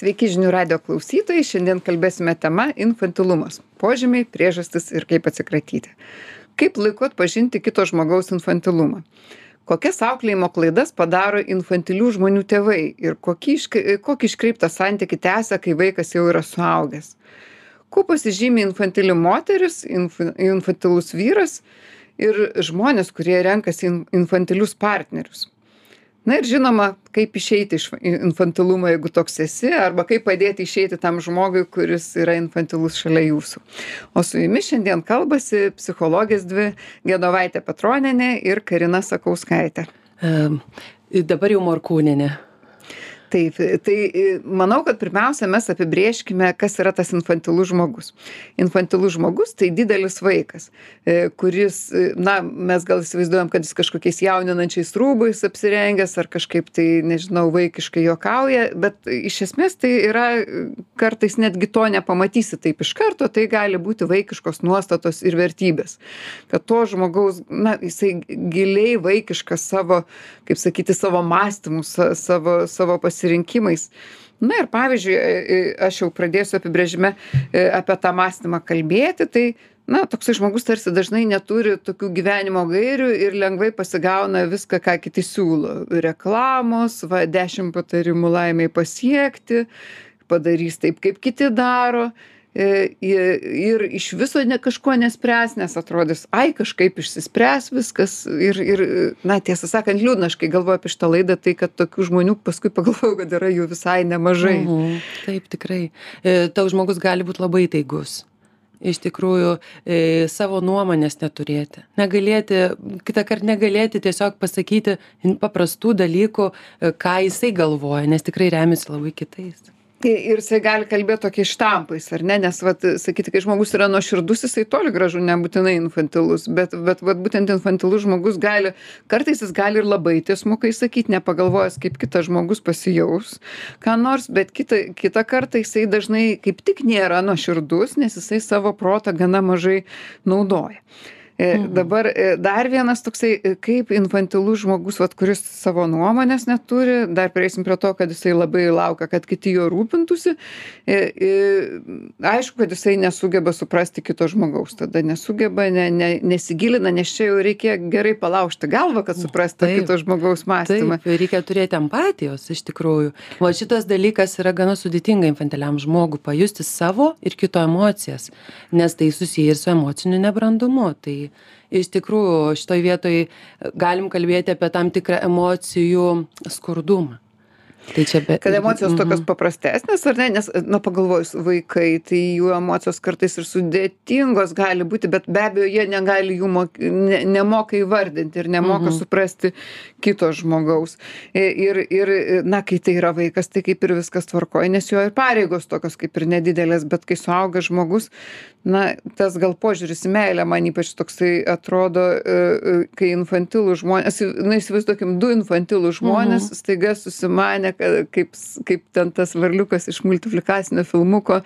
Sveiki žinių radio klausytojai, šiandien kalbėsime tema infantilumas - požymiai, priežastis ir kaip atsikratyti. Kaip laiku atpažinti kito žmogaus infantilumą? Kokias auklėjimo klaidas padaro infantilių žmonių tėvai ir kokį, išk kokį iškreiptą santyki tęsia, kai vaikas jau yra suaugęs? Kuo pasižymi infantili moteris, inf infantilus vyras ir žmonės, kurie renkasi infantilius partnerius? Na ir žinoma kaip išeiti iš infantilumo jeigu toks esi arba kaip padėti išeiti tam žmogui kuris yra infantilus šalia jūsų. O su jumis šiandien kalbasi psichologės dvi genovaitė petronienė ir karina sakauskaitė. Dabar jau morkūnienė taip tai manau kad pirmiausia mes apibrėžkime kas yra tas infantilus žmogus. Infantilus žmogus tai didelis vaikas e, kuris e, na mes gal įsivaizduojam kad jis kažkokiais jauninančiais rūbais apsirengęs ar kažkaip tai nežinau vaikiškai juokauja bet iš esmės tai yra kartais netgi to nepamatysi taip iš karto tai gali būti vaikiškos nuostatos ir vertybės. Kad to žmogaus na jisai giliai vaikiškas savo kaip sakyti savo mąstymu sa savo savo pasi pasirinkimais. Na ir pavyzdžiui, e, e, aš jau pradėsiu apibrėžime e, apie tą mąstymą kalbėti, tai, na, toksai žmogus tarsi dažnai neturi tokių gyvenimo gairių ir lengvai pasigauna viską, ką kiti siūlo. Reklamos, va, dešimt patarimų laimiai pasiekti, padarys taip, kaip kiti daro ir iš viso ne kažko nespręs, nes atrodys, ai kažkaip išsispręs viskas. Ir, ir na, tiesą sakant, liūdna, aš kai galvoju apie šitą laidą, tai kad tokių žmonių paskui pagalvoju, kad yra jų visai nemažai. Mhm, taip, tikrai. E, tau žmogus gali būti labai taigus. Iš tikrųjų, e, savo nuomonės neturėti. Negalėti, kitą kartą negalėti tiesiog pasakyti paprastų dalykų, e, ką jisai galvoja, nes tikrai remiasi labai kitais ir jisai gali kalbėt tokiais štampais ar ne nes vat sakyti kai žmogus yra nuoširdus jisai toli gražu nebūtinai infantilus bet bet vat būtent infantilus žmogus gali kartais jis gali ir labai tiesmukai sakyt nepagalvojęs kaip kitas žmogus pasijaus ką nors bet kitą kitą kartą jisai dažnai kaip tik nėra nuoširdus nes jisai savo protą gana mažai naudoja. Dabar e, dar vienas toksai, e, kaip infantilus žmogus, vat, kuris savo nuomonės neturi, dar prieisim prie to, kad jisai labai laukia, kad kiti jo rūpintųsi. Aišku, kad jisai nesugeba suprasti kito žmogaus, tada nesugeba, ne, ne, nesigilina, nes čia jau reikia gerai palaužti galvą, kad suprasti kito žmogaus mąstymą. Taip, reikia turėti empatijos iš tikrųjų. O šitas dalykas yra gana sudėtinga infantiliam žmogui pajusti savo ir kito emocijas, nes tai susiję ir su emociniu nebrandumu. Tai iš tikrųjų šitoj vietoj galim kalbėti apie tam tikrą emocijų skurdumą Tai čia be... Kad emocijos tokios mhm. paprastesnės, ar ne? Nes, na, pagalvojus, vaikai, tai jų emocijos kartais ir sudėtingos gali būti, bet be abejo, jie negali jų mok... ne, nemoka įvardinti ir nemoka mhm. suprasti kito žmogaus. Ir, ir, na, kai tai yra vaikas, tai kaip ir viskas tvarkoja, nes jo ir pareigos tokios kaip ir nedidelės, bet kai suauga žmogus, na, tas gal požiūris į meilę man ypač toksai atrodo, e, e, kai infantilų žmonės, na, įsivaizduokim, du infantilų žmonės mhm. staiga susimanė, kaip, kaip ten tas varliukas iš multiplikacinio filmuko,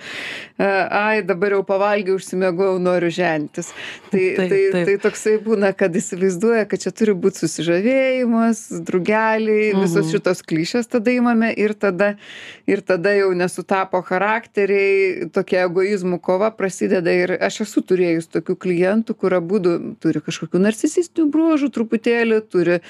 ai, dabar jau pavalgiau, užsimėgau, noriu žentis. Tai, taip, tai, taip. tai toksai būna, kad įsivaizduoja, kad čia turi būti susižavėjimas, drugeliai, mhm. visos šitos klišės tada įmame ir tada, ir tada jau nesutapo charakteriai, tokia egoizmų kova prasideda ir aš esu turėjus tokių klientų, kur abudu turi kažkokių narcisistinių bruožų truputėlį, turi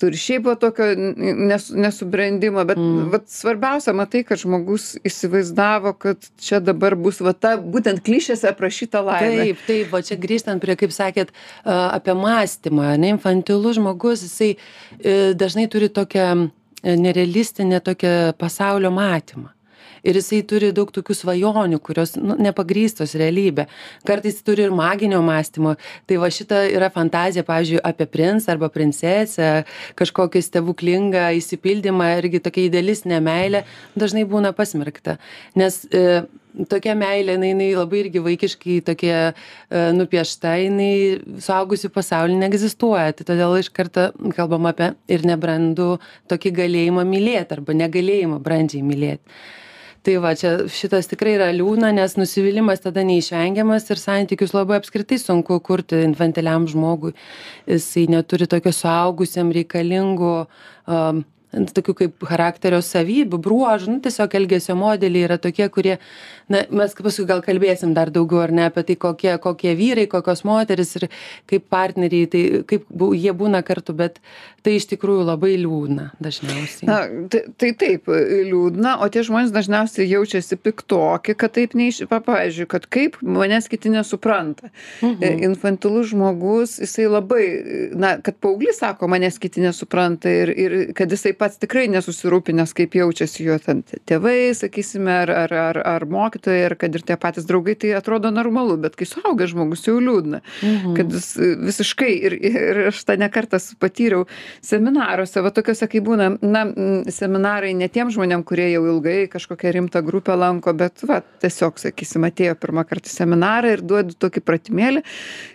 turi šiaip va tokio nes nesubrendimo bet mm. vat svarbiausia matai kad žmogus įsivaizdavo kad čia dabar bus va ta būtent klišėse aprašyta laimė taip taip va čia grįžtant prie kaip sakėt apie mąstymą ane infantilus žmogus jisai e, dažnai turi tokią e, nerealistinę tokią pasaulio matymą ir jisai turi daug tokių svajonių kurios nu nepagrįstos realybe kartais turi ir maginio mąstymo. Tai va šita yra fantazija pavyzdžiui apie princą arba princesę kažkokį stebuklingą išsipildymą irgi tokia idealistinė meilė dažnai būna pasmerkta. Nes e, tokia meilė jinai jinai labai irgi vaikiškai tokia e, nupiešta jinai suaugusių pasauly neegzistuoja. Tai todėl iš karto kalbam apie ir nebrandų tokį galėjimą mylėt arba negalėjimą brandžiai mylėt tai va čia šitas tikrai yra liūdna nes nusivylimas tada neišvengiamas ir santykius labai apskritai sunku kurti infantiliam žmogui. Jisai neturi tokio suaugusiam reikalingų um, tokių kaip charakterio savybių, bruožų, nu, tiesiog elgesio modeliai yra tokie, kurie, na, mes paskui gal kalbėsim dar daugiau ar ne apie tai, kokie, kokie vyrai, kokios moteris ir kaip partneriai, tai kaip bu, jie būna kartu, bet tai iš tikrųjų labai liūdna dažniausiai. Na, tai, tai taip, liūdna, o tie žmonės dažniausiai jaučiasi piktoki, kad taip neiš, pavyzdžiui, kad kaip manęs kiti nesupranta. Mhm. Infantilus žmogus, jisai labai, na, kad paauglys sako, manęs kiti nesupranta ir, ir kad jisai pats tikrai nesusirūpinęs, kaip jaučiasi jo ten tėvai, sakysime, ar, ar, ar, ar mokytojai, ar kad ir tie patys draugai, tai atrodo normalu, bet kai suaugęs žmogus jau liūdna, mhm. kad jis visiškai ir, ir aš tą nekartą patyriau seminaruose, va tokiuose, kai būna, na, seminarai ne tiem žmonėm, kurie jau ilgai kažkokią rimtą grupę lanko, bet, va, tiesiog, sakysim, atėjo pirmą kartą seminarą ir duodu tokį pratimėlį,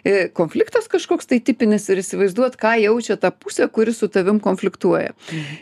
e, konfliktas kažkoks tai tipinis ir įsivaizduot, ką jaučia ta pusė, kuri su tavim konfliktuoja.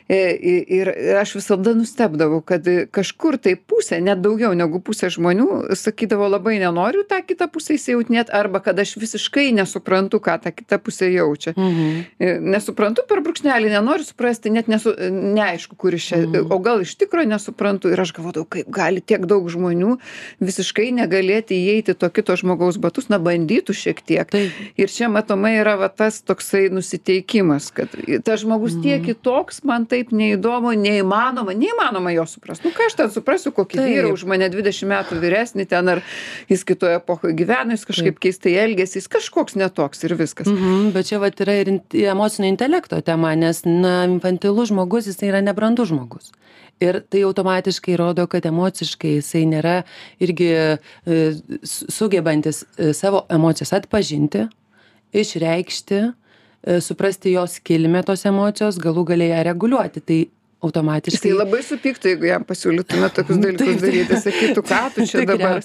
Mhm. E, ir aš visada nustebdavau, kad kažkur tai pusė, net daugiau negu pusė žmonių sakydavo labai nenoriu tą kitą pusę įsijautinėti arba kad aš visiškai nesuprantu, ką ta kita pusė jaučia. Mhm. E, nesuprantu per brūkšnelį, nenoriu suprasti, net nesu, neaišku, kur iš čia, mhm. o gal iš tikrųjų nesuprantu ir aš galvodavau, kaip gali tiek daug žmonių visiškai negalėti įeiti to kito žmogaus batus, na bandytų šiek tiek. Ir čia matomai yra va, tas toksai nusiteikimas, kad tas žmogus mhm. tiek kitoks, man taip neįdomu, neįmanoma, neįmanoma jo suprasti. Nu ką aš ten suprasiu, kokį vyrą už mane 20 metų vyresnį ten, ar jis kitoje epochoje gyvena, jis kažkaip keistai elgesi, jis kažkoks netoks ir viskas. Mhm, bet čia vat, yra ir emocinio intelekto tema, nes na, infantilus žmogus, jis yra nebrandus žmogus. Ir tai automatiškai rodo, kad emociškai jisai nėra irgi e, sugebantis e, savo emocijas atpažinti, išreikšti, suprasti jos kilmę tos emocijos, galų galę ją reguliuoti. Tai automatiškai. Jis labai supyktų, jeigu jam pasiūlytume tokius dalykus daryti, sakytų, ką tu čia dabar,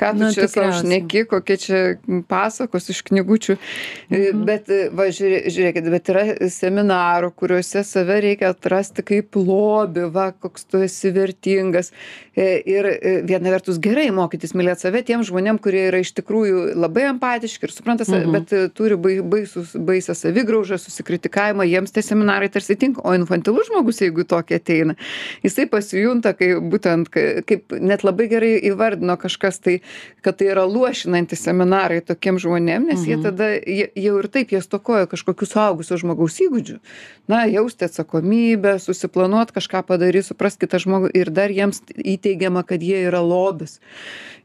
ką tu Na, čia savo šneki, kokie čia pasakos iš knygučių. E, mhm. Bet, e, va, žiūrėkit, bet yra seminarų, kuriuose save reikia atrasti kaip lobį, va, koks tu esi vertingas. Ir viena vertus gerai mokytis mylėti save tiem žmonėm, kurie yra iš tikrųjų labai empatiški ir supranta, mhm. bet turi baisus, baisę savigraužą, susikritikavimą, jiems tie seminarai tarsi tinka, o infantilus žmogus, jeigu jeigu tokie ateina. Jisai pasijunta, kai būtent, kaip net labai gerai įvardino kažkas tai, kad tai yra luošinantys seminarai tokiem žmonėm, nes mhm. jie tada jie, jau ir taip jie stokoja kažkokių suaugusio žmogaus įgūdžių. Na, jausti atsakomybę, susiplanuoti kažką padaryti, suprasti kitą žmogų ir dar jiems įteigiama, kad jie yra lobis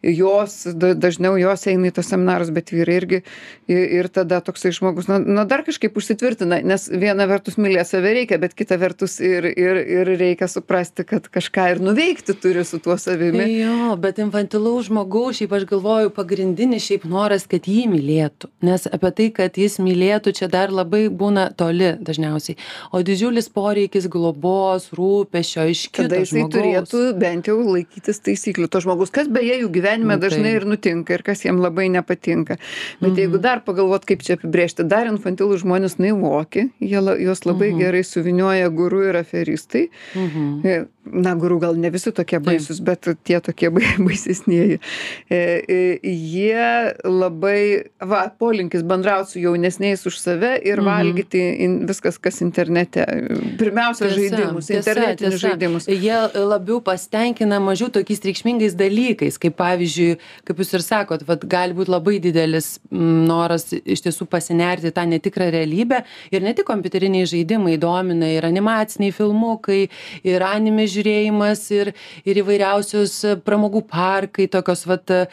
jos dažniau jos eina į tuos seminarus bet vyrai irgi ir tada toksai žmogus na na dar kažkaip užsitvirtina nes viena vertus mylėt save reikia bet kita vertus ir ir ir reikia suprasti kad kažką ir nuveikti turi su tuo savimi jo bet infantilaus žmogaus šiaip aš galvoju pagrindinis šiaip noras kad jį mylėtų nes apie tai kad jis mylėtų čia dar labai būna toli dažniausiai o didžiulis poreikis globos rūpesčio iš kito tada jisai turėtų bent jau laikytis taisyklių to žmogus kas beje jų gyvenime Nu, dažnai tai. ir nutinka ir kas jiem labai nepatinka. Bet jeigu Mhm. dar pagalvot, kaip čia apibrėžti, dar infantilų žmonės naivoki, jie la- juos labai Mhm. gerai suvinioja guru ir aferistai. Mhm. Na, guru gal ne visi tokie baisus, bet tie tokie bai- baisesnieji. E, e, Jie labai, va, polinkis bendrauti su jaunesniais už save ir Mhm. valgyti in, viskas, kas internete. Pirmiausia, Tiesa, žaidimus, tiesa, internetinius tiesa. žaidimus. Jie labiau pasitenkina mažiau tokiais reikšmingais dalykais, kaip pavyzdžiui, kaip jūs ir sakot, vat, gali būti labai didelis mm, noras iš tiesų pasinerti tą netikrą realybę ir ne tik kompiuteriniai žaidimai domina, ir animaciniai filmukai, ir anime žiūrėjimas, ir, ir įvairiausios pramogų parkai, tokios vat, e,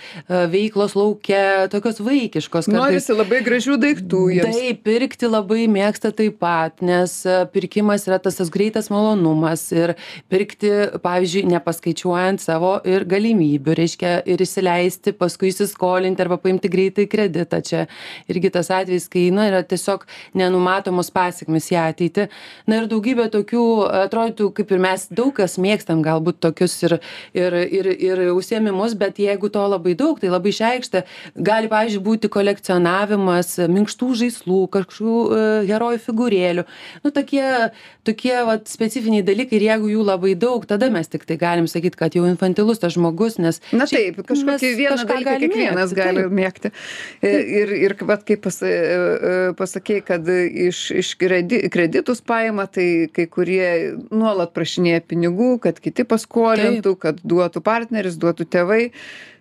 veiklos laukia, tokios vaikiškos. Norisi labai gražių daiktų jiems. Taip, pirkti labai mėgsta taip pat, nes e, pirkimas yra tas, tas greitas malonumas ir pirkti, pavyzdžiui, nepaskaičiuojant savo ir galimybių, reiškia ir įsileisti, paskui įsiskolinti arba paimti greitai kreditą. Čia irgi tas atvejis, kai na, yra tiesiog nenumatomos pasiekmes į ateitį. Na ir daugybė tokių, atrodytų, kaip ir mes daug kas mėgstam galbūt tokius ir, ir, ir, ir užsiemimus, bet jeigu to labai daug, tai labai išreikšta. Gali, pavyzdžiui, būti kolekcionavimas minkštų žaislų, kažkokių uh, herojų figūrėlių. Nu, tokie, tokie vat, specifiniai dalykai ir jeigu jų labai daug, tada mes tik tai galim sakyti, kad jau infantilus tas žmogus, nes... Na taip, kažkokį vieną dalyką kiekvienas gali mėgti. E, Ir, ir vat, kaip pas, e, e, pasakėjai, kad iš, iš kredi, kreditus paima, tai kai kurie nuolat prašinėja pinigų kad kiti paskolintų kad duotų partneris duotų tėvai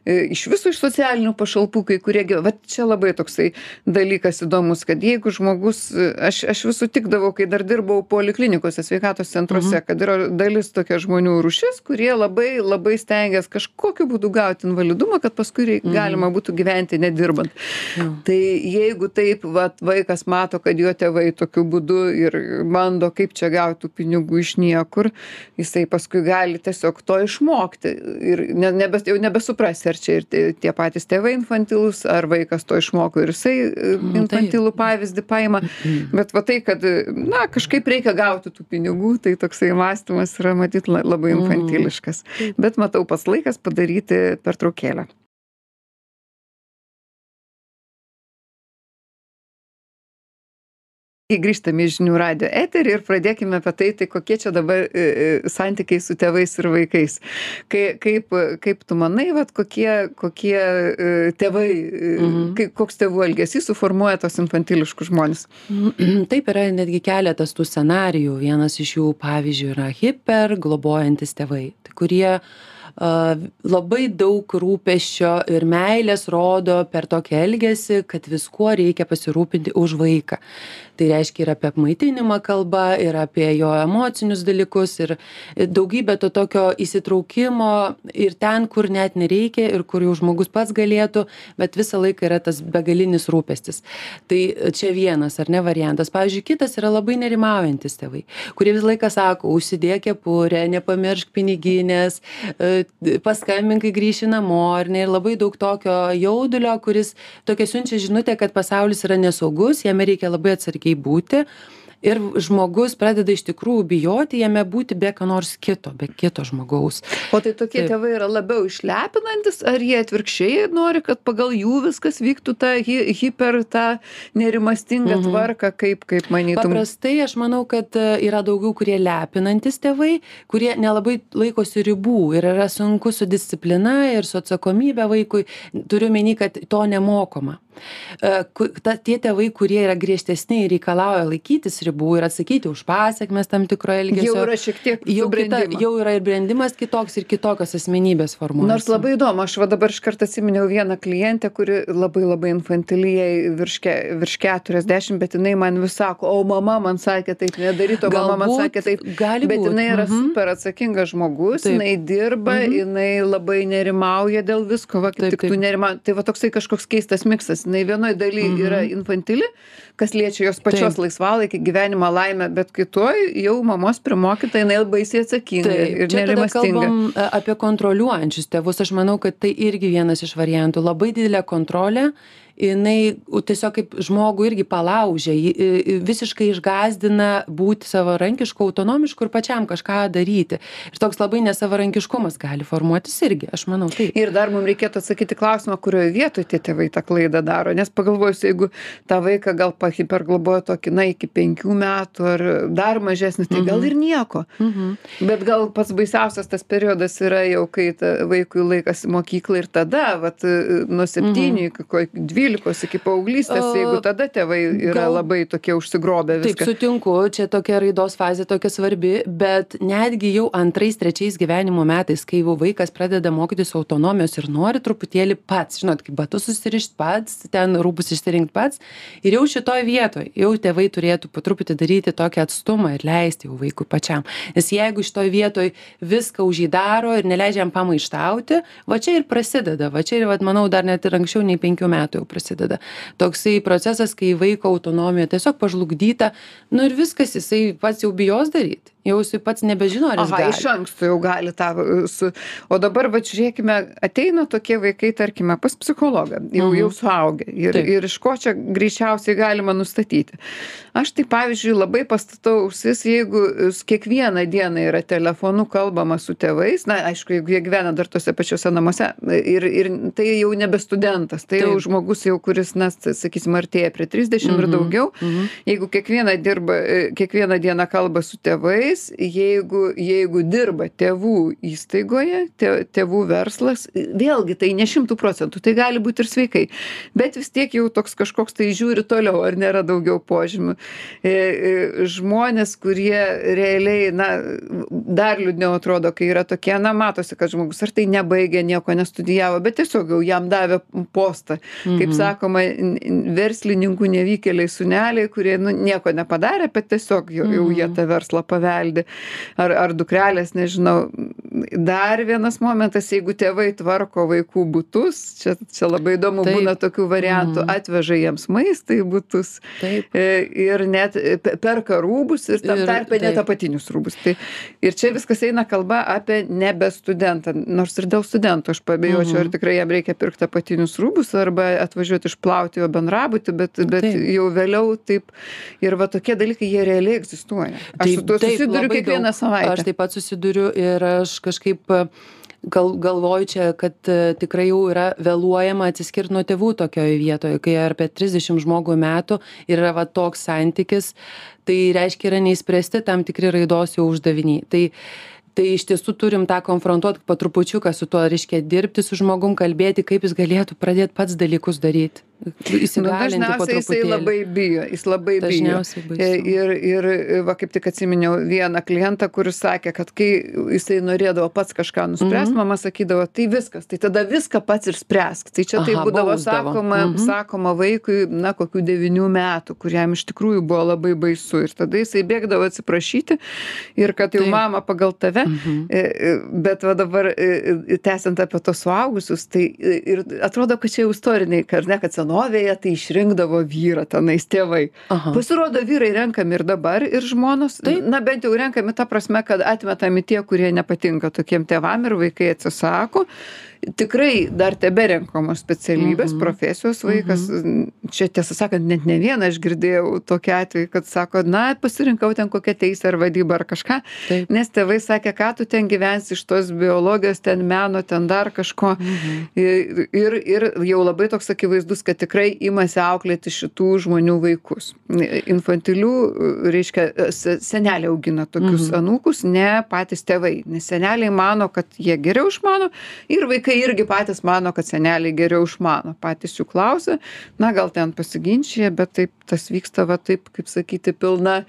iš viso iš socialinių pašalpų kai kurie gi vat čia labai toksai dalykas įdomus kad jeigu žmogus e, aš aš vis sutikdavau kai dar dirbau poliklinikose sveikatos centruose Mhm. kad yra dalis tokia žmonių rūšis kurie labai labai stengias kažkokiu būdu gauti invalidumą kad paskui rei Mhm. galima būtų gyventi nedirbant tai jeigu taip vat vaikas mato kad jo tėvai tokiu būdu ir bando kaip čia gaut tų pinigų iš niekur jisai paskui gali tiesiog to išmokti ir ne nebe jau nebesuprasi ar čia ir tie patys tėvai infantilūs ar vaikas to išmoko ir jisai e, Mm, infantilų pavyzdį paima. Bet va tai kad e, na kažkaip reikia gauti tų pinigų tai toksai mąstymas yra matyt la labai Mm. infantiliškas. Bet matau pats laikas padaryti pertraukėlę į grįžtame į žinių radijo eterį ir pradėkime apie tai tai kokie čia dabar e, e, santykiai su tėvais ir vaikais kai kaip kaip tu manai vat kokie kokie e, tėvai Mhm. kai koks tėvų elgesys suformuoja tuos infantiliškus žmones Taip yra netgi keletas tų scenarijų. Vienas iš jų, pavyzdžiui, yra hiper globojantis tėvai, tai kurie labai daug rūpeščio ir meilės rodo per tokį elgesį, kad viskuo reikia pasirūpinti už vaiką. Tai reiškia ir apie apmaitinimą kalba, ir apie jo emocinius dalykus, ir daugybę to tokio įsitraukimo ir ten, kur net nereikia, ir kur jau žmogus pats galėtų, bet visą laiką yra tas begalinis rūpestis. Tai čia vienas ar ne variantas. Pavyzdžiui, kitas yra labai nerimaujantis tėvai, kurie visą laiką sako, užsidėk kepurę, nepamiršk piniginės, e, paskambink, kai grįši namo, ar ne, ir labai daug tokio jaudulio, kuris tokia siunčia žinutę, kad pasaulis yra nesaugus, jame reikia labai atsargiai būti. Ir žmogus pradeda iš tikrųjų bijoti jame būti be ką nors kito, be kito žmogaus. o tai tokie Taip. tėvai yra labiau išlepinantys ar jie atvirkščiai nori kad pagal jų viskas vyktų hi hiper tą nerimastingą Mhm. tvarką kaip kaip manytum Paprastai aš manau, kad e, yra daugiau, kurie lepinantis tėvai, kurie nelabai laikosi ribų ir yra sunku su disciplina ir su atsakomybė vaikui. Turiu meni, kad to nemokoma. E, Ta, tie tėvai, kurie yra griežtesni ir reikalauja laikytis ribų ir atsakyti už pasiekmes tam tikro elgesio. jau yra šiek tiek jau, kita, jau yra ir brendimas kitoks ir kitokios asmenybės formuojasi. Nors labai įdomu, aš va dabar iškart atsiminiau vieną klientę, kuri labai labai infantiliai virš, ke, virš 40, bet jinai man vis sako, o mama man sakė taip nedaryt, o mama man sakė taip. gali Bet būt, jinai yra mhm. super atsakingas žmogus, Taip. jinai dirba, Mhm. jinai labai nerimauja dėl visko, va, kaip Taip, tik tu taip. nerimauji. Tai va toksai kažkoks keistas miksas. Jinai vienoje dalyje Mhm. yra infantili, kas liečia jos pačios laisvalaikį, gyvenimą, laimę, bet kitoj jau mamos primokyta, jinai baisiai atsakinga ir nerimastinga. e, apie kontroliuojančius tėvus. Aš manau, kad tai irgi vienas iš variantų. Labai didelė kontrolė, jinai tiesiog kaip žmogų irgi palaužia, jį visiškai išgazdina būti savarankišku, autonomišku ir pačiam kažką daryti. Ir toks labai nesavarankiškumas gali formuotis irgi, aš manau, taip. Ir dar mums reikėtų atsakyti klausimą, kurioje vietoje tie tėvai tą klaidą daro. Nes pagalvojus, jeigu tą vaiką gal pahipergloboja tokį, na, iki penkių metų ar dar mažesnį, tai gal Mhm. ir nieko. Mhm. Bet gal pats baisiausias tas periodas yra jau, kai vaikui laikas į mokyklą ir tada, vat, nuo septynių iki ko- dvylikos iki paauglystės, jeigu tada tėvai yra gal- labai tokie užsigrobę Taip, viską. sutinku, čia tokia raidos fazė tokia svarbi, bet netgi jau antrais, trečiais gyvenimo metais, kai jau vaikas pradeda mokytis autonomijos ir nori truputėlį pats, žinot, kaip batus susirišti pats, ten rūbus išsirinkti pats, ir jau šitoj vietoj, jau tėvai turėtų po truputį daryti tokį atstumą ir leisti jau vaikui pačiam. Nes jeigu šitoj vietoj viską už jį daro ir neleidžia jam pamaištauti, va čia ir prasideda, va čia ir, va, manau, dar net ir anksčiau nei penkių metų jau prasideda. Toksai procesas, kai vaiko autonomija tiesiog pažlugdyta, nu ir viskas, jisai pats jau bijos daryti. Jau jisai pats nebežino, ar jis Aha, gali. iš anksto jau gali tą uh, su. O dabar, va, žiūrėkime, ateina tokie vaikai, tarkime, pas psichologą, jau, Mhm. jau suaugę. Ir, Taip. ir iš ko čia greičiausiai galima nustatyti. Aš tai, pavyzdžiui, labai pastatau ausis, jeigu s- kiekvieną dieną yra telefonu kalbama su tėvais, na, aišku, jeigu jie gyvena dar tose pačiuose namuose, ir, ir tai jau nebe studentas, tai jau Taip. žmogus jau, kuris, na, sakysim, artėja prie 30 ir Mhm, daugiau, mhm. jeigu kiekvieną dirba, e, kiekvieną dieną kalba su tėvais, atvejais jeigu jeigu dirba tėvų įstaigoje tė tėvų verslas vėlgi tai ne šimtu procentų tai gali būt ir sveikai bet vis tiek jau toks kažkoks tai žiūri toliau ar nėra daugiau požymių e, e, žmonės kurie realiai na dar liūdniau atrodo kai yra tokie na matosi kad žmogus ar tai nebaigė nieko nestudijavo bet tiesiog jau jam davė postą kaip Mhm. sakoma n- n- verslininkų nevykėliai sūneliai kurie nu nieko nepadarė bet tiesiog jau jau jie Mhm. tą verslą paveldi ar ar dukrelės nežinau. Dar vienas momentas jeigu tėvai tvarko vaikų butus čia čia labai įdomu būna tokių variantų Mhm. atveža jiems maistą į butus Taip. E, ir net pe- perka rūbus ir tam tarpe net apatinius rūbus. Tai ir čia viskas eina kalba apie nebe studentą nors ir dėl studentų aš paabejočiau ar Mhm. tikrai jam reikia pirkt apatinius rūbus arba atvažiuot išplauti jo bendrabutį bet bet jau vėliau taip ir va tokie dalykai jie realiai egzistuoja. Aš su tuo taip, susiduriu kiekvieną savaitę Aš taip pat susiduriu ir aš kažkaip e, gal, galvoju čia, kad e, tikrai jau yra vėluojama atsiskirti nuo tėvų tokioje vietoje, kai yra apie 30 žmogų metų yra va toks santykis, tai reiškia yra neįspręsti tam tikri raidos jau uždaviniai. Tai, tai iš tiesų turim tą konfrontuoti po trupučiuką su tuo, reiškia dirbti su žmogum, kalbėti, kaip jis galėtų pradėti pats dalykus daryti. Nu, Įsigalinti po dažniausiai jisai labai bijo, jis labai bijo. E, Ir, ir va kaip tik atsiminiau vieną klientą, kuris sakė, kad kai jisai norėdavo pats kažką nuspręsti, Mhm. mama sakydavo, tai viskas, tai tada viską pats ir spręsk. Tai čia tai Aha, būdavo bausdavo. sakoma, Mhm. sakoma vaikui, na, kokių devinių metų, kuriam iš tikrųjų buvo labai baisu. Ir tada jisai bėgdavo atsiprašyti ir kad jau Taip. mama pagal tave. E, e, Bet va dabar, tęsiant apie tos suaugusius, tai ir atrodo, kad čia jau istoriniai, kad ne, kad senovėje tai išrinkdavo vyrą tenais tėvai. Aha. Pasirodo, vyrai renkami ir dabar, ir žmonos. Taip. Na, bent jau renkami ta prasme, kad atmetami tie, kurie nepatinka tokiem tėvam ir vaikai atsisako. Tikrai dar tebe renkamos specialybės, Mhm. profesijos vaikas. Čia tiesą sakant, net ne vieną aš girdėjau tokį atvejį, kad sako, na, pasirinkau ten kokią teisę ar vadybą ar kažką. Nes tėvai sakė, ką tu ten gyvensi iš tos biologijos, ten meno, ten dar kažko. Mhm. Ir, ir, ir jau labai toks akivaizdus, kad tikrai imasi auklėti šitų žmonių vaikus. Infantilių, reiškia, se- seneliai augina tokius Mhm. anūkus, ne patys tėvai. Nes seneliai mano, kad jie geriau išmano ir vaikai irgi patys mano, kad seneliai geriau išmano. Patys jų klausia, na gal ten pasiginčia, bet taip tas vyksta, va taip, kaip sakyti, pilna,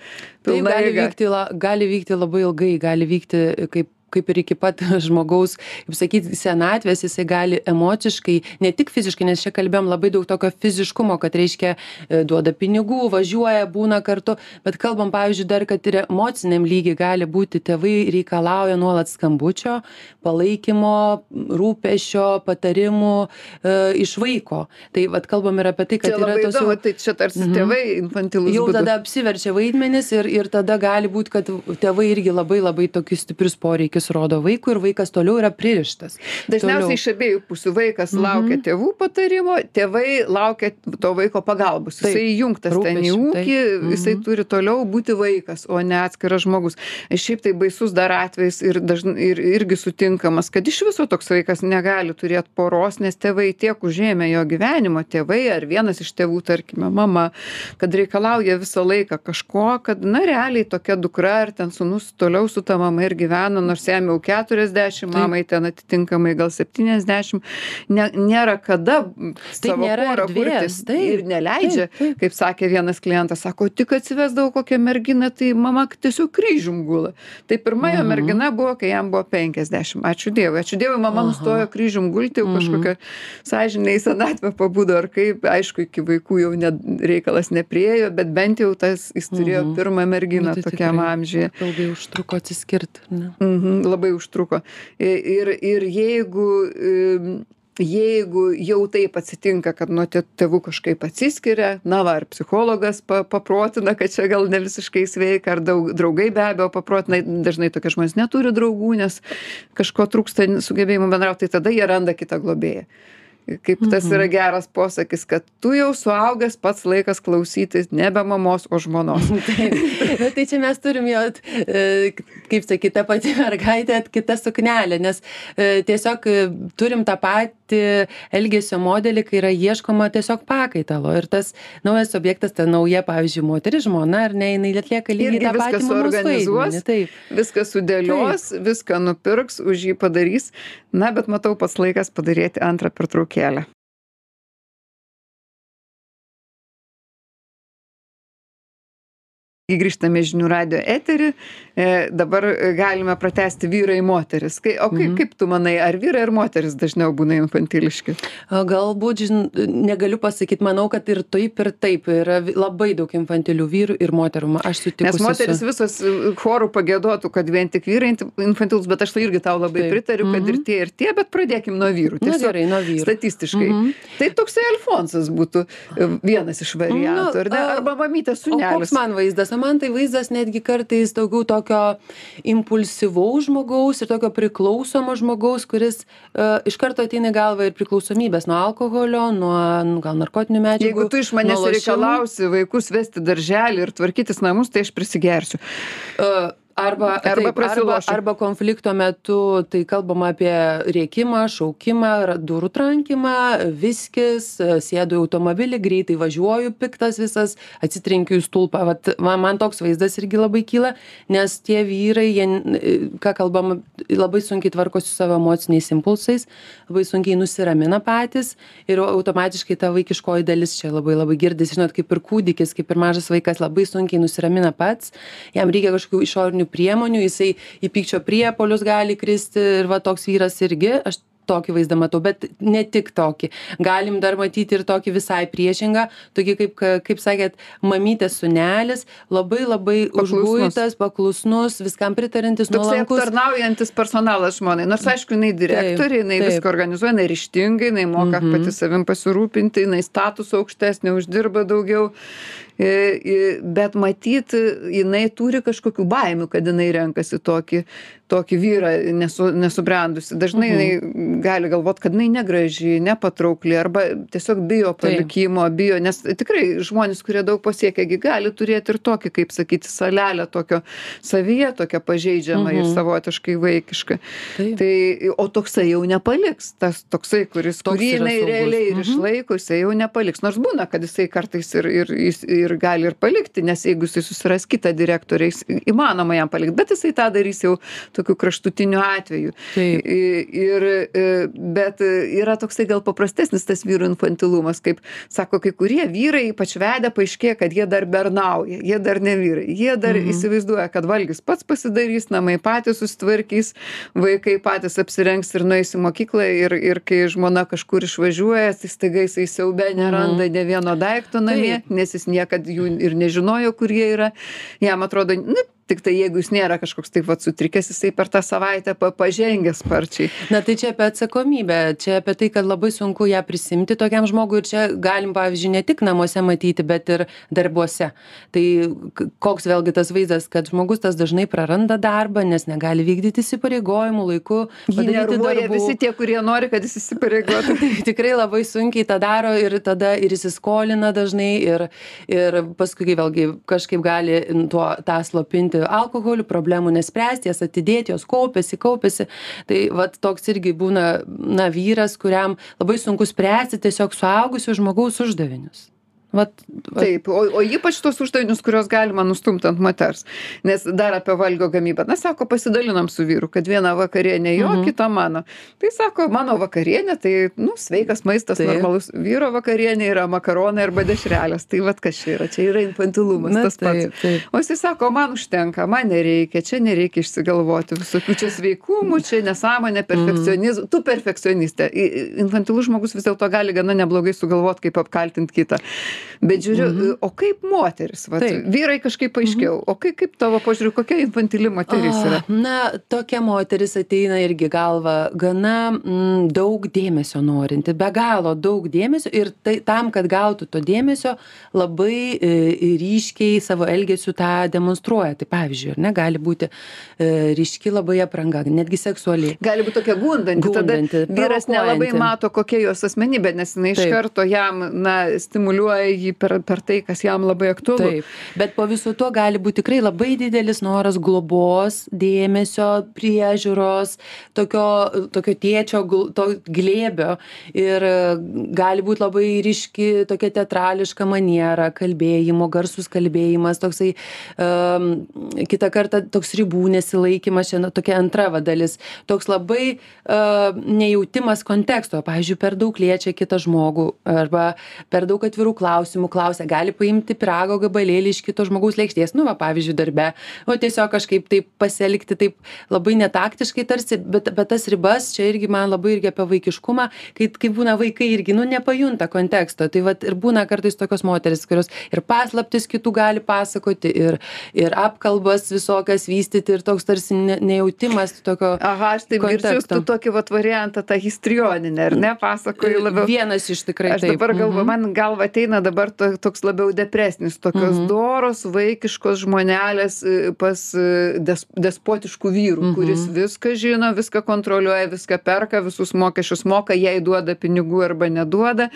pilna gali vykti, gali vykti labai ilgai, gali vykti kaip kaip ir iki pat žmogaus, kaip sakyti, senatvės, jisai gali emociškai, ne tik fiziškai, nes čia kalbėjom labai daug tokio fiziškumo, kad reiškia e, duoda pinigų, važiuoja, būna kartu, bet kalbam, pavyzdžiui, dar, kad ir emociniam lygiai gali būti, tėvai reikalauja nuolat skambučio, palaikymo, rūpešio, patarimų e, iš vaiko. Tai vad kalbam ir apie tai, kad Čia yra tos jau tai čia tarsi Mhm. tėvai infantilus. jau būdu. tada apsiverčia vaidmenis ir, ir tada gali būti, kad tėvai irgi labai labai tokius stiprius poreikius rodo vaikui ir vaikas toliau yra pririštas. Dažniausiai iš abiejų pusių vaikas Mhm. laukia tėvų patarimo, tėvai laukia to vaiko pagalbos. Taip. Jisai įjungtas ten į ūkį, taip. jisai Mhm. turi toliau būti vaikas, o ne atskiras žmogus. Šiaip tai baisus dar atvejs ir, dažn, ir irgi sutinkamas, kad iš viso toks vaikas negali turėti poros, nes tėvai tiek užėmė jo gyvenimo, tėvai ar vienas iš tėvų, tarkime, mama, kad reikalauja visą laiką kažko, kad, na, realiai tokia dukra ar ten sunus toliau su ta mama ir gyvena, nors jau 40, mamai ten atitinkamai gal 70, ne, nėra kada Tai savo nėra porą erdvės, kurti taip, ir neleidžia, taip, taip. kaip sakė vienas klientas, sako, tik atsivesdavo kokią merginą, tai mama tiesiog kryžium gula. Tai pirma jo Mhm. mergina buvo, kai jam buvo 50. Ačiū Dievui. Ačiū Dievui, mama Aha. nustojo kryžium gulti, jau Mhm. kažkokią sąžinę į senatvę pabūdo ar kaip, aišku, iki vaikų jau ne, reikalas nepriejo, bet bent jau tas jis turėjo Mhm. pirmą merginą Nu, tai tokiam amžiuje. Ilgai užtruko atsiskirti. Ne? Mhm, labai užtruko. Ir, ir jeigu, jeigu jau taip atsitinka, kad nuo tė- tėvų kažkaip atsiskiria, na va, ar psichologas pa, paprotina, kad čia gal ne visiškai sveika, ar daug, draugai be abejo paprotina, dažnai tokie žmonės neturi draugų, nes kažko trūksta sugebėjimų bendrauti, tai tada jie randa kitą globėją. Kaip tas yra geras posakis, kad tu jau suaugęs pats laikas klausytis nebe mamos, o žmonos. tai, tai čia mes turim jo, e, kaip sakyti, ta pati mergaitė, kita suknelė, nes e, tiesiog e, turim tą patį elgesio modelį, kai yra ieškoma tiesiog pakaitalo. Ir tas naujas objektas, ta nauja, pavyzdžiui, moteris, žmona, ar ne, jinai atlieka lygiai tą patį. Suorganizuos, viską sudėlios, taip. viską nupirks, už jį padarys. Na, bet matau, pats laikas padaryti antrą pertraukėlę. liikkeellä. Grįžtame į žinių radijo eterį e, dabar galime pratęsti vyrai moteris kai o kaip Mhm. kaip tu manai ar vyrai ar moterys dažniau būna infantiliški Galbūt, žin, negaliu pasakyti, manau, kad ir taip, ir taip yra labai daug infantilių vyrų ir moterų. Aš sutinku. nes moteris visos e, chorų pagėduotų kad vien tik vyrai infantilūs bet aš tai irgi tau labai Taip. pritariu kad ir Mhm. tie ir tie bet pradėkim nuo vyrų Na tiesiog gerai, nuo vyrų. statistiškai Mhm. tai toksai alfonsas būtų e, vienas iš variantų Nu, ar ne arba mamytė O koks sūnelis man vaizdas? O man tai vaizdas netgi kartais daugiau tokio impulsyvaus žmogaus ir tokio priklausomo žmogaus, kuris uh, iš karto ateina į galvą ir priklausomybės nuo alkoholio, nuo nu, gal narkotinių medžiagų. Jeigu tu iš manęs reikalausi vaikus vesti darželį ir tvarkytis namus, tai aš prisigersiu. Uh, Arba, Arba prasilošiu. arba konflikto metu tai kalbama apie rėkimą, šaukimą, durų trankimą, viskis, e, sėdu į automobilį, greitai važiuoju, piktas visas, atsitrenkiu į stulpą. Vat, man, man toks vaizdas irgi labai kyla, nes tie vyrai, jie, e, ką kalbam, labai sunkiai tvarkosi su savo emociniais impulsais, labai sunkiai nusiramina patys ir automatiškai ta vaikiškoji dalis čia labai labai girdisi, žinot, kaip ir kūdikis, kaip ir mažas vaikas labai sunkiai nusiramina pats, jam reikia kažkokių išorinių priemonių, jisai į pykčio priepolius gali kristi ir va toks vyras irgi, aš tokį vaizdą matau, bet ne tik tokį. Galim dar matyti ir tokį visai priešingą, tokį kaip, ka- kaip sakėt, mamytės sunelis, labai labai užguitas, paklusnus, viskam pritarintis, Toksai nuolankus. aptarnaujantis personalas žmonai. Nors, aišku, jinai direktorė, jinai viską organizuoja, jinai ryštingai, jinai moka Mhm. pati savim pasirūpinti, jinai status aukštesnė, uždirba daugiau. E, e, Bet matyt, jinai turi kažkokių baimių, kad jinai renkasi tokį, tokį vyrą nesu, nesubrendusi. Dažnai Mhm. jinai gali galvoti, kad jinai negraži, nepatraukli arba tiesiog bijo palikimo, bijo, nes tikrai žmonės, kurie daug pasiekia, gali turėti ir tokį, kaip sakyti, salelę tokio savyje, tokią pažeidžiamą ir Mhm. savotiškai vaikišką. Tai, o toksai jau nepaliks, tas toksai, kuris, kurį jinai realiai ir Mhm. išlaiko, jisai jau nepaliks. Nors būna, kad jisai kartais ir, ir, jis- ir gali ir palikti, nes jeigu jisai susiras kitą direktorę, jis- įmanoma jam palikti, bet jisai tą darys jau tokiu kraštutiniu atveju. Taip. I- Ir, e, bet yra toksai gal paprastesnis tas vyrų infantilumas, kaip sako kai kurie vyrai, ypač vedę, paaiškėja, kad jie dar bernauja, jie dar ne vyrai, jie dar Mhm. įsivaizduoja, kad valgys pats pasidarys, namai patys susitvarkys, vaikai patys apsirengs ir nueis į mokyklą ir, ir kai žmona kažkur išvažiuoja, tai staiga jisai siaube neranda ne vieno daikto namie, nes jis niekad jų ir nežinojo, kur jie yra. Jam atrodo, nu, tik tai jeigu jis nėra kažkoks taip vat sutrikęs, jisai per tą savaitę pa, pažengė sparčiai. Na tai čia apie atsakomybę, čia apie tai, kad labai sunku ją prisimti tokiam žmogui ir čia galim, pavyzdžiui, ne tik namuose matyti, bet ir darbuose. Tai koks vėlgi tas vaizdas, kad žmogus tas dažnai praranda darbą, nes negali vykdyti įsipareigojimų laiku, Jį nervuoja visi tie, kurie nori, kad jis įsipareigotų. Tai tikrai labai sunkiai tą daro ir tada ir įsiskolina dažnai ir, ir paskui vėlgi kažkaip gali tuo tą slopinti alkoholiu, problemų nespręsti, jas atidėti, jos kaupiasi, kaupiasi. Tai vat toks irgi būna na, vyras, kuriam labai sunku spręsti tiesiog suaugusio žmogaus uždavinius. Vat, vat, Taip, o, o ypač tos uždavinius, kuriuos galima nustumti ant moters. Nes dar apie valgio gamybą. Na, sako, pasidalinam su vyru, kad viena vakarienė jo, Mhm. mhm. kita mano. Tai sako, mano vakarienė, tai, nu, sveikas maistas, normalus. Vyro vakarienė yra makaronai arba dešrelės. Tai vad kas čia yra, čia yra infantilumas tas pats. O jis sako, man užtenka, man nereikia, čia nereikia išsigalvoti visokių čia sveikumų, čia nesąmonė, perfekcionizmas. Mm. Tu perfekcionistė. Infantilus žmogus vis dėlto gali gana neblogai sugalvoti, kaip apkaltinti kitą. Bet žiūriu mhm. o kaip moteris vat vyrai kažkaip aiškiau o kai kaip tavo požiūriu kokia infantili moteris yra? Na tokia moteris ateina irgi galva gana mm, daug dėmesio norinti be galo daug dėmesio ir tai tam kad gautų to dėmesio labai e, ryškiai savo elgesiu tą demonstruoja. Tai pavyzdžiui ar ne gali būti e, ryški labai apranga netgi seksuali. Gali būt tokia gundanti tada vyras nelabai mato kokia jos asmenybė nes jinai iš karto jam na stimuliuoja jį per per tai kas jam labai aktualu. Taip bet po viso to gali būt tikrai labai didelis noras globos dėmesio priežiūros tokio tokio tėčio to glėbio. Ir gali būt labai ryški tokia teatrališka maniera kalbėjimo garsus kalbėjimas toksai um, kitą kartą toks ribų nesilaikymas čia na tokia antra va dalis. Toks labai uh, nejautimas konteksto. Pavyzdžiui per daug liečia kitą žmogų arba per daug atvirų klausimų klausia gali paimti pyrago gabalėlį iš kito žmogaus lėkštės nu va pavyzdžiui darbe. O tiesiog kažkaip taip pasielgti taip labai netaktiškai tarsi bet bet tas ribas čia irgi man labai irgi apie vaikiškumą kai kai būna vaikai irgi nu nepajunta konteksto. Tai vat ir būna kartais tokios moterys kurios ir paslaptis kitų gali pasakoti ir ir apkalbas visokias vystyti ir toks tarsi ne nejautimas tokio aha aš taip girdžiu tu tokį vat variantą tą histrioninę ar ne pasakoji labiau. Vienas iš tikrai aš dabar galvoju mhm. man galva ateina dabar to toks labiau depresnis tokios Mhm. doros vaikiškos žmonelės e, pas e, des despotiškų vyrų Mhm. kuris viską žino viską kontroliuoja viską perka visus mokesčius moka jai duoda pinigų arba neduoda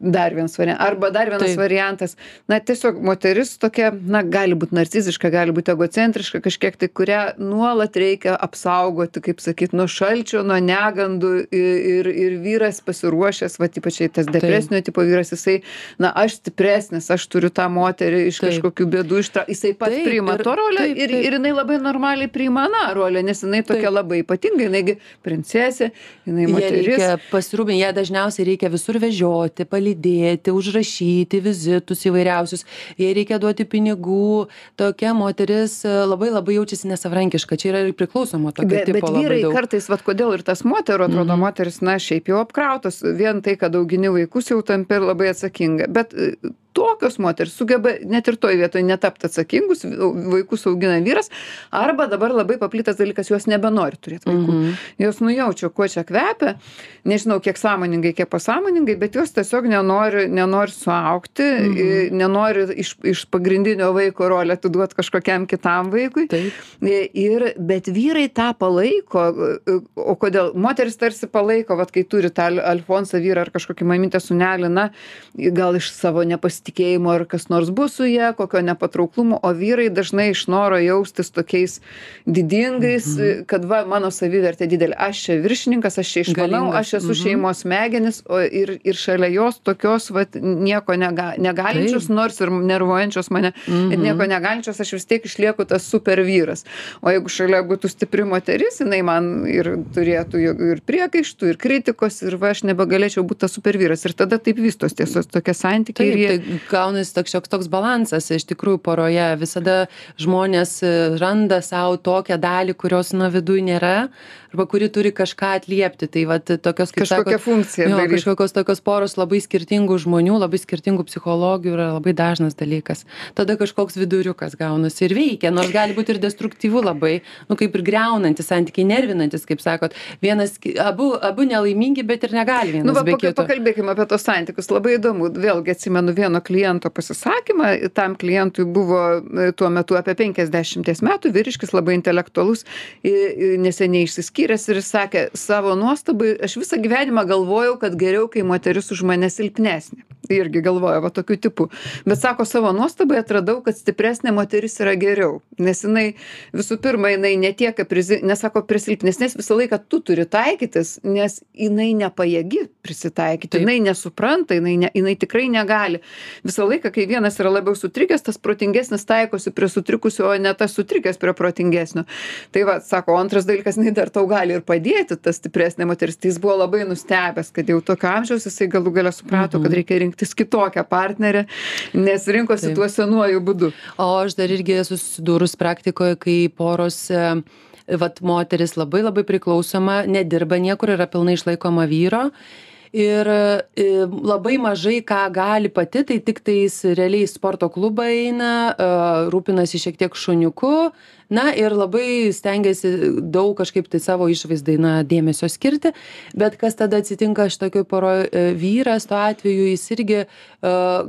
dar vienas variantas arba dar vienas variantas. Na tiesiog moteris tokia na gali būt narciziška gali būt egocentriška kažkiek tai kurią nuolat reikia apsaugoti kaip sakyt nuo šalčio nuo negandų ir ir vyras pasiruošęs vat ypač jei tas depresinio tipo vyras jisai na aš stipresnis aš turiu tą moterį iš kažkokių bėdų ištra jisai pats priima ir- to rolę ir ir jinai labai normaliai priima aną rolę nes jinai tokia labai ypatinga jinai gi princesė jinai moteris. reikia pasirūpint ją dažniausiai reikia visur vežioti palydėti užrašyti vizitus įvairiausius. Jai reikia duoti pinigų. Tokia moteris e, labai labai jaučiasi nesavarankiška čia yra ir priklauso nuo tokio tipo labai daug. kartais, vat kodėl ir tas moterų, atrodo, Mhm. moteris, na, šiaip jau apkrautos, vien tai, kad augini vaikus jau tampi labai atsakinga. Bet e, tokios moteris sugeba net ir toj vietoj netapti atsakingus, vaikus augina vyras, arba dabar labai paplitas dalykas, jos nebenori turėti vaikų. Mhm. Jos nujaučia, kuo čia kvepia, nežinau, kiek sąmoningai, kiek pasąmoningai, bet jos tiesiog nenori, nenori suaukti, Mhm. nenori iš, iš pagrindinio vaiko rolę atiduoti kažkokiam kitam vaikui. Ir, bet vyrai tą palaiko, o kodėl? Moteris tarsi palaiko, vat, kai turi tą Al- Alfonsą vyrą ar kažkokį mamytę sunelį, na, gal iš savo nepasitikėjimo ar kas nors bus su ja, kokio nepatrauklumo, o vyrai dažnai iš noro jaustis tokiais didingais, Mhm. kad va, mano savivertė didelė, aš čia viršininkas, aš čia išmanau, aš esu mhm. šeimos smegenis, o ir, ir šalia jos tokios, va, nieko nega, negalinčios, nors ir nervuojančios mane, Mhm. bet nieko negalinčios, aš vis tiek išlieku tas super vyras. O jeigu šalia būtų stipri moteris, jinai man ir turėtų ir priekaištų, ir kritikos, ir va, aš nebegalėčiau būti tas super vyras. Ir tada taip vystos tiesiog tokie santykiai. Ir jie... gaunasi toks šioks toks balansas iš tikrųjų poroje. Visada žmonės e, randa savo tokią dalį, kurios nuo viduj nėra, arba kuri turi kažką atliepti. Tai vat, tokios kaip Kažkokią sakot, funkciją Jo, daryt. kažkokios tokios poros labai skirtingų žmonių, labai skirtingų psichologijų yra labai dažnas dalykas. Tada kažkoks viduriukas gaunasi ir veikia, nors gali būti ir destruktyvu labai, nu kaip ir greunantis santykiai, nervinantis, kaip sakot. Vienas, abu, abu nelaimingi, bet ir negali vienas Nu, va, be kito. pakalbėkime apie tos santykius. Labai įdomu. Vėlgi atsimenu vieno kliento pasisakymą. Tam klientui buvo e, tuo metu apie 50 metų, vyriškis labai intelektualus, i- i- išsiskyręs ir jis sakė, savo nuostabai, aš visą gyvenimą galvojau, kad geriau, kai moteris už mane silpnesnė. Irgi galvoja, va tokiu tipu. Bet sako, savo nuostabai atradau, kad stipresnė moteris yra geriau. Nes jinai, visų pirma, jinai netiek, nesako, prie silpnesnės visą laiką tu turi taikytis, nes jinai nepajėgi prisitaikyti, Taip. jinai nesupranta, jinai, ne, jinai tikrai negali. Visą laiką, kai vienas yra labiau sutrikęs, tas protingesnis taikosi prie sutrikusio, o ne tas sutrikęs prie protingesnio. Tai va, sako, antras dalykas, jinai dar tau gali ir padėti, tas stipresnė moteris. Tai jis buvo labai nustebęs, kad jau tokio amžiaus jisai galų galę suprato, kad reikia rinktis kitokią partnerę, nes rinkosi Taip. tuo senuoju būdu. O aš dar irgi esu susidūrus praktikoje, kai poros, e, vat moteris labai labai priklausoma, nedirba niekur, yra pilnai išlaikoma vyro. ir e, labai mažai ką gali pati, tai tik tais realiai sporto klubą eina, e, rūpinasi šiek tiek šuniuku, na ir labai stengiasi daug kažkaip tai savo išvaizdai na dėmesio skirti bet kas tada atsitinka šitokioj poroj e, vyras tuo atveju jis irgi e,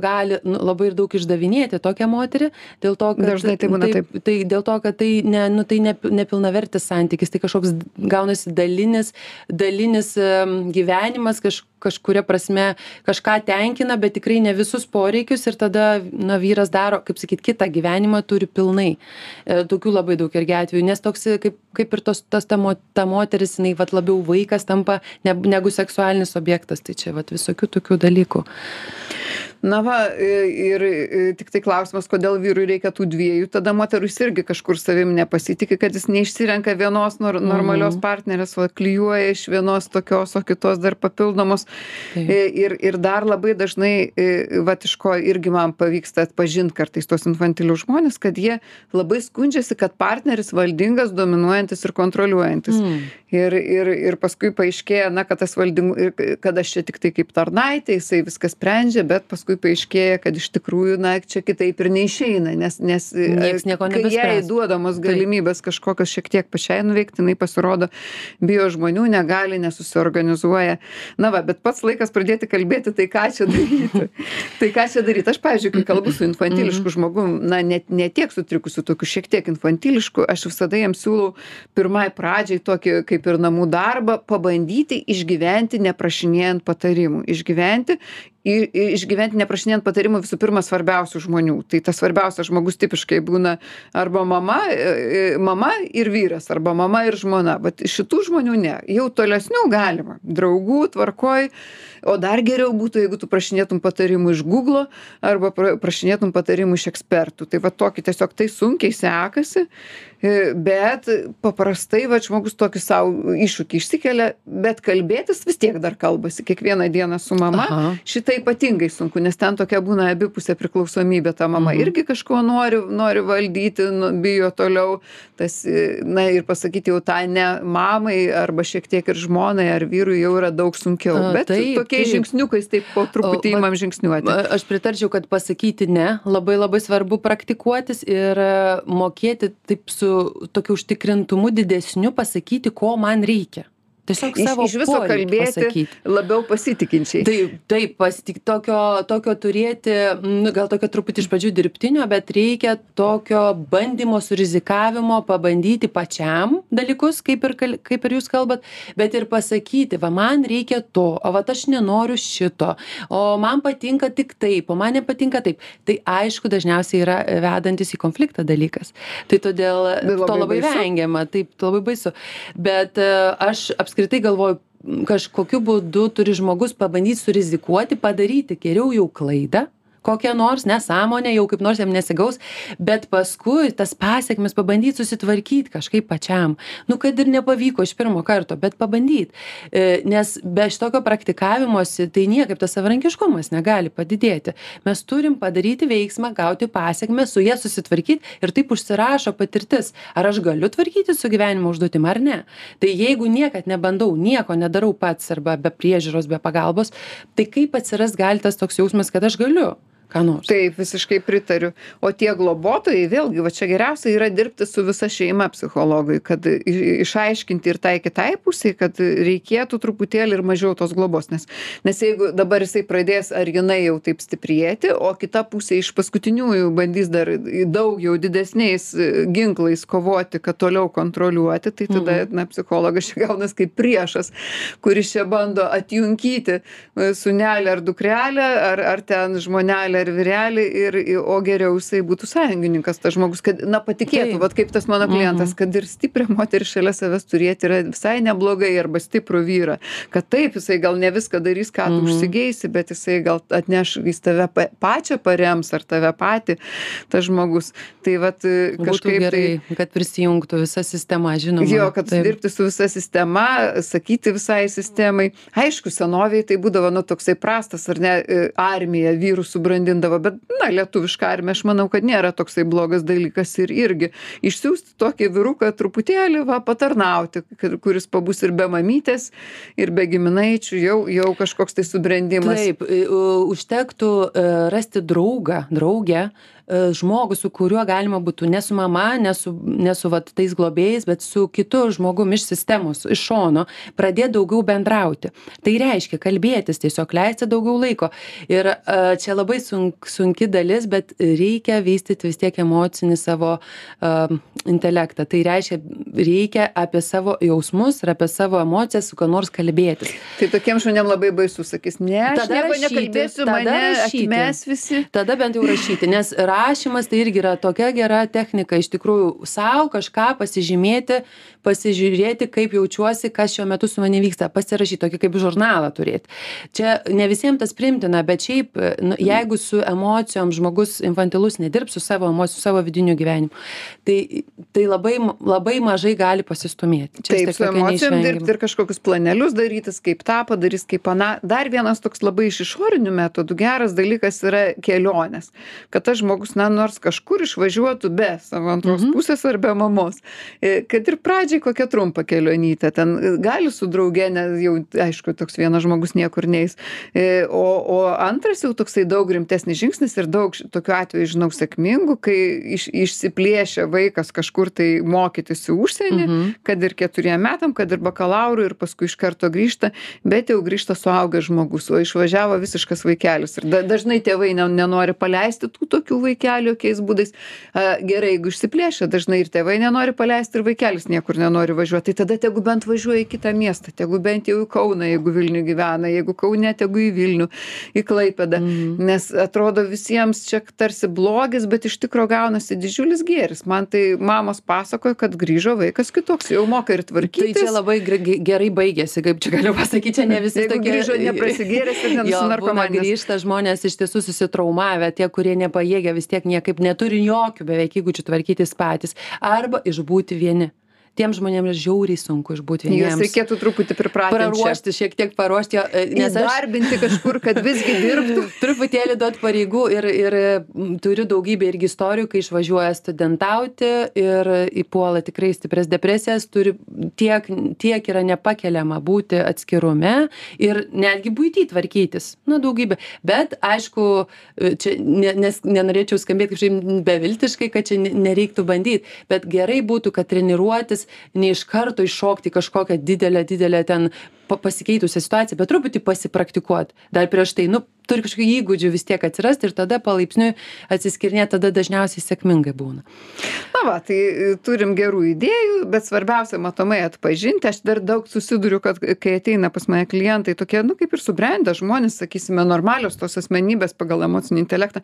gali nu labai ir daug išdavinėti tokią moterį dėl to kad Dažnai tai būna taip. tai dėl to kad tai ne nu tai ne nepilnavertis santykis tai kažkoks gaunasi dalinis dalinis gyvenimas kaž kažkuria prasme kažką tenkina bet tikrai ne visus poreikius ir tada na vyras daro kaip sakyt kitą gyvenimą turi pilnai e, tokių labai daug irgi atvejų nes toks kaip kaip ir tos tas ta mo ta moteris jinai vat labiau vaikas tampa ne negu seksualinis objektas. Tai čia vat visokių tokių dalykų. Na va ir tiktai klausimas kodėl vyrui reikia tų dviejų tada moterų jis irgi kažkur savim nepasitiki kad jis neišsirenka vienos nor normalios mhm. partnerės o klijuoja iš vienos tokios o kitos dar papildomos. Ir ir dar labai dažnai vat iš ko irgi man pavyksta atpažint kartais tuos infantilius žmones kad jie labai skundžiasi kad partneris valdingas dominuojantis ir kontroliuojantis. Mm. ir ir ir paskui paaiškėja na kad tas valding kad aš čia tiktai kaip tarnaitė jisai viską sprendžia bet paskui paaiškėja kad iš tikrųjų na čia kitaip ir neišeina nes nes e, jai duodamos galimybės kažkokios šiek tiek pačiai nuveikt jinai pasirodo bijo žmonių negali nesusiorganizuoja. Na va bet pats laikas pradėti kalbėti tai ką čia daryti? Tai ką čia daryt aš pavyzdžiui kai kalbu su infantilišku mhm. žmogum na net ne tiek sutrikusiu tokiu šiek tiek infantilišku aš visada jam siūlau pirmai pradžiai tokį kaip ir namų darbą pabandyti išgyventi neprašinėjant patarimų. Išgyventi i išgyvent neprašinėjant patarimų visų pirma svarbiausių žmonių. Tai tas svarbiausias žmogus tipiškai būna arba mama e, e, mama ir vyras arba mama ir žmona. Vat šitų žmonių ne. Jau tolesnių galima. Draugų tvarkoj. O dar geriau būtų jeigu tu prašinėtum patarimų iš guglo arba pra prašinėtum patarimų iš ekspertų. Tai va tokį tiesiog tai sunkiai sekasi e, bet paprastai vat žmogus tokį sau iššūkį išsikelia bet kalbėtis vis tiek dar kalbasi kiekvieną dieną su mama. Šitai ypatingai sunku nes ten tokia būna abipusė priklausomybė. Ta mama mhm. irgi kažko nori nori valdyti nu bijo toliau. Tas na ir pasakyti jau tą ne mamai arba šiek tiek ir žmonai ar vyrui jau yra daug sunkiau. Bet tokiais žingsniukais taip po truputį imam žingsniuoti. aš pritarčiau kad pasakyti ne labai labai svarbu praktikuotis ir e, mokėti taip su tokiu užtikrintumu didesniu pasakyti ko man reikia tiesiog savo iš viso kalbėti pasakyt. labiau pasitikinčiai. Taip, taip pasitik, tokio, tokio turėti, nu, gal tokio truputį iš pradžių dirbtinio, bet reikia tokio bandymo, surizikavimo, pabandyti pačiam dalykus, kaip ir, kaip ir jūs kalbat, bet ir pasakyti, va man reikia to, o va aš nenoriu šito, o man patinka tik taip, o man nepatinka taip. Tai aišku, dažniausiai yra vedantis į konfliktą dalykas. Tai todėl labai to labai baisu. vengiama, taip, labai baisu. Bet uh, aš apskritai apskritai galvoju kažkokiu būdu turi žmogus pabandyt surizikuoti padaryti geriau jau klaidą kokią nors nesąmonę jau kaip nors jam nesigaus bet paskui tas pasekmes pabandyt susitvarkyt kažkaip pačiam. Nu kad ir nepavyko iš pirmo karto bet pabandyt. E, nes be šitokio praktikavimosi tai niekaip tas savarankiškumas negali padidėti. Mes turim padaryti veiksmą gauti pasekmes su ja susitvarkyt ir taip užsirašo patirtis. Ar aš galiu tvarkytis su gyvenimo užduotim ar ne? Tai jeigu niekad nebandau nieko nedarau pats arba be priežiūros be pagalbos tai kaip atsiras gali tas toks jausmas kad aš galiu ką nors taip visiškai pritariu o tie globotojai vėlgi va čia geriausia yra dirbti su visa šeima psichologui kad išaiškinti ir tai kitai pusei kad reikėtų truputėlį ir mažiau tos globos nes nes jeigu dabar jisai pradės ar jinai jau taip stiprėti o kita pusė iš paskutiniųjų bandys dar daug jau didesniais e, ginklais kovoti kad toliau kontroliuoti tai tada mhm. na psichologas čia gaunas kaip priešas kuris čia bando atjunkyti e, sūnelį ar dukrelę ar ar ten žmonelę moterėlę ar vyrelį ir o geriau jisai būtų sąjungininkas tas žmogus kad na patikėtų vat kaip tas mano klientas mhm. kad ir stiprią moterį šalia savęs turėti yra visai neblogai arba stiprų vyrą. Kad taip jisai gal ne viską darys ką tu mhm. užsigeisi bet jisai gal atneš jis tave pa pačią parems ar tave patį tas žmogus. Tai vat e, kažkaip gerai tai kad prisijungtų visa sistema žinoma. Jo kad dirbti su visa sistema sakyti visai sistemai. Aišku senovėj tai būdavo nu toksai prastas ar ne e, armija vyrų subrandinimo subrandindavo bet na lietuviška armija aš manau kad nėra toksai blogas dalykas ir irgi išsiųsti tokį vyruką truputėlį va patarnauti kad kuris pabus ir be mamytės ir be giminaičių jau jau kažkoks tai subrendimas. Taip užtektų e, rasti draugą draugę žmogų, su kuriuo galima būtų ne su mama, ne su, ne su vat, tais globėjais, bet su kitu žmogumi iš sistemos, iš šono, pradėti daugiau bendrauti. Tai reiškia kalbėtis, tiesiog leisti daugiau laiko. Ir uh, čia labai sunk, sunki dalis, bet reikia vystyti vis tiek emocinį savo uh, intelektą. Tai reiškia, reikia apie savo jausmus ir apie savo emocijas su kuo nors kalbėtis. Tai tokiem žmonėm labai baisu sakys, ne, aš tada rašyti, nekalbėsiu, tada mane rašyti. mes visi. Tada bent jau rašyti, nes rašymas tai irgi yra tokia gera technika. Iš tikrųjų sau kažką pasižymėti pasižiūrėti kaip jaučiuosi kas šiuo metu su manim vyksta pasirašyt tokį kaip žurnalą turėt čia ne visiem tas priimtina bet šiaip nu jeigu su emocijom žmogus infantilus nedirbs su savo emocijų savo vidiniu gyvenimu tai tai labai labai mažai gali pasistūmėti čia taip su emocijom dirbt ir kažkokius planelius darytis kaip tą padarys kaip aną. Dar vienas toks labai iš išorinių metodų geras dalykas yra kelionės. Kad tas žmogus na nors kažkur išvažiuotų be savo antros mhm. pusės ar be mamos e, kad ir pradžiai kokią trumpą kelionytę ten e, gali su drauge ne jau aišku toks vienas žmogus niekur neis. E, o o antras jau toksai daug rimtesnis žingsnis ir daug tokių atvejų žinau sėkmingų kai iš išsiplėšia vaikas kažkur tai mokytis į užsienį mhm. kad ir keturiem metam kad ir bakalaurui ir paskui iš karto grįžta bet jau grįžta suaugęs žmogus o išvažiavo visiškas vaikelis. Ir da dažnai tėvai ne nenori paleisti tų tokių vaikelių jokiais būdais. A gerai jeigu išsiplėšia dažnai ir tėvai nenori paleisti ir vaikelis niekur nenori važiuot tai tada tegu bent važiuoja į kitą miestą tegu bent jau į kauną jeigu vilniuj gyvena jeigu kaune tegu į vilnių į klaipėdą. Mhm. nes atrodo visiems čia tarsi blogis bet iš tikro gaunasi didžiulis gėris. Man tai mamos pasakojo kad grįžo vaikas kitoks jau moka ir tvarkytis tai čia labai gerai baigėsi kaip čia galiu pasakyt čia ne visi tokie grįžo neprasigėręs ir nenusinarkomanęs grįžta žmonės iš tiesų susitraumavę tie kurie nepajėgia vis tiek niekaip neturi jokių beveik įgūdžių tvarkytis patys arba išbūti vieni tiem žmonėm yra žiauriai sunku išbūt vieniems. Juos reikėtų truputį pripratinti. Paruošti, šiek tiek paruošti, e, nes. Darbinti kažkur, kad visgi dirbtų. truputėlį duot pareigų ir, ir turiu daugybę irgi istorijų, kai išvažiuoja studentauti ir įpuola tikrai stipres depresijas, turi tiek, tiek yra nepakeliama būti atskirume ir netgi būti tvarkytis. Na, daugybė. Bet, aišku, čia nes, nenorėčiau skambėti kažkaip beviltiškai, kad čia nereiktų bandyti, bet gerai būtų, kad treniruotis ne iš karto įšokti į kažkokią didelę didelę ten pa pasikeitusią situaciją bet truputį pasipraktikuot. Dar prieš tai nu turi kažkokių įgūdžių vis tiek atsirast ir tada palaipsniui atsiskirinėt tada dažniausiai sėkmingai būna. Na va tai e, turim gerų idėjų bet svarbiausia matomai atpažinti. Aš dar daug susiduriu kad kai ateina pas mane klientai tokie nu kaip ir subrendę žmonės sakysime normalios tos asmenybės pagal emocinį intelektą.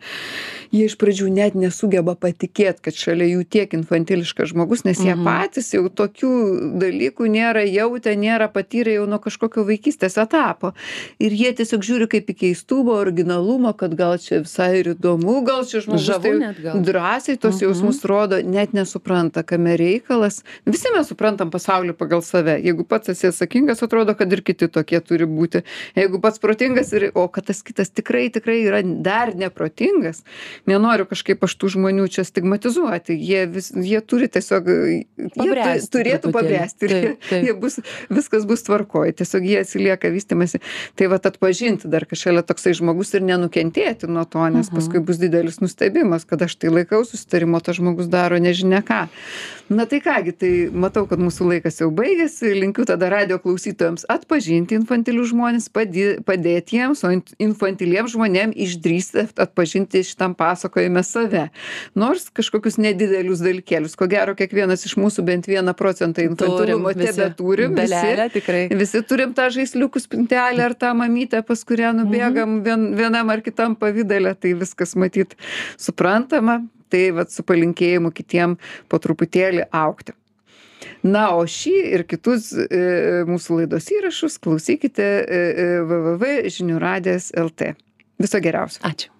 Jie iš pradžių net nesugeba patikėt kad šalia jų tiek infantiliškas žmogus nes jie mhm. patys jau tokių dalykų nėra jautę nėra patyrę jau nuo kažkokio vaikystės etapo. Ir jie tiesiog žiūri kaip į keistumą savo originalumą kad gal čia visai ir įdomu gal čia žmogus taip drąsiai tuos mhm. jausmus rodo net nesupranta kame reikalas. Visi mes suprantam pasaulį pagal save. Jeigu pats esi atsakingas atrodo kad ir kiti tokie turi būti. Jeigu pats protingas ir o kad tas kitas tikrai tikrai yra dar neprotingas nenoriu kažkaip aš tų žmonių čia stigmatizuoti. Jie vis jie turi tiesiog jie turėtų pabręsti. Ir jie, jie bus viskas bus tvarkoj. Tiesiog jie atsilieka vystymąsi tai vat atpažinti dar kad šalia toksai žmogus ir nenukentėti nuo to nes mhm. paskui bus didelis nustebimas kad aš tai laikausi susitarimo tas žmogus daro nežinia ką. Na tai ką gi tai matau kad mūsų laikas jau baigėsi linkiu tada radijo klausytojams atpažinti infantilius žmones padė padėt jiems o infantiliem žmonėm išdrįsti atpažinti šitam pasakojime save. Nors kažkokius nedidelius dalykėlius ko gero kiekvienas iš mūsų bent vieną procentą infantilumo tebeturim visi visi turim tą žaisliukų spintelę ar tą mamytę pas kurią nubėgam mhm vien vienam ar kitam pavidale tai viskas matyt suprantama tai vat su palinkėjimu kitiem po truputėlį augti. Na o šį ir kitus e, mūsų laidos įrašus klausykite e, e, www žinių radijas lt viso geriausio. Ačiū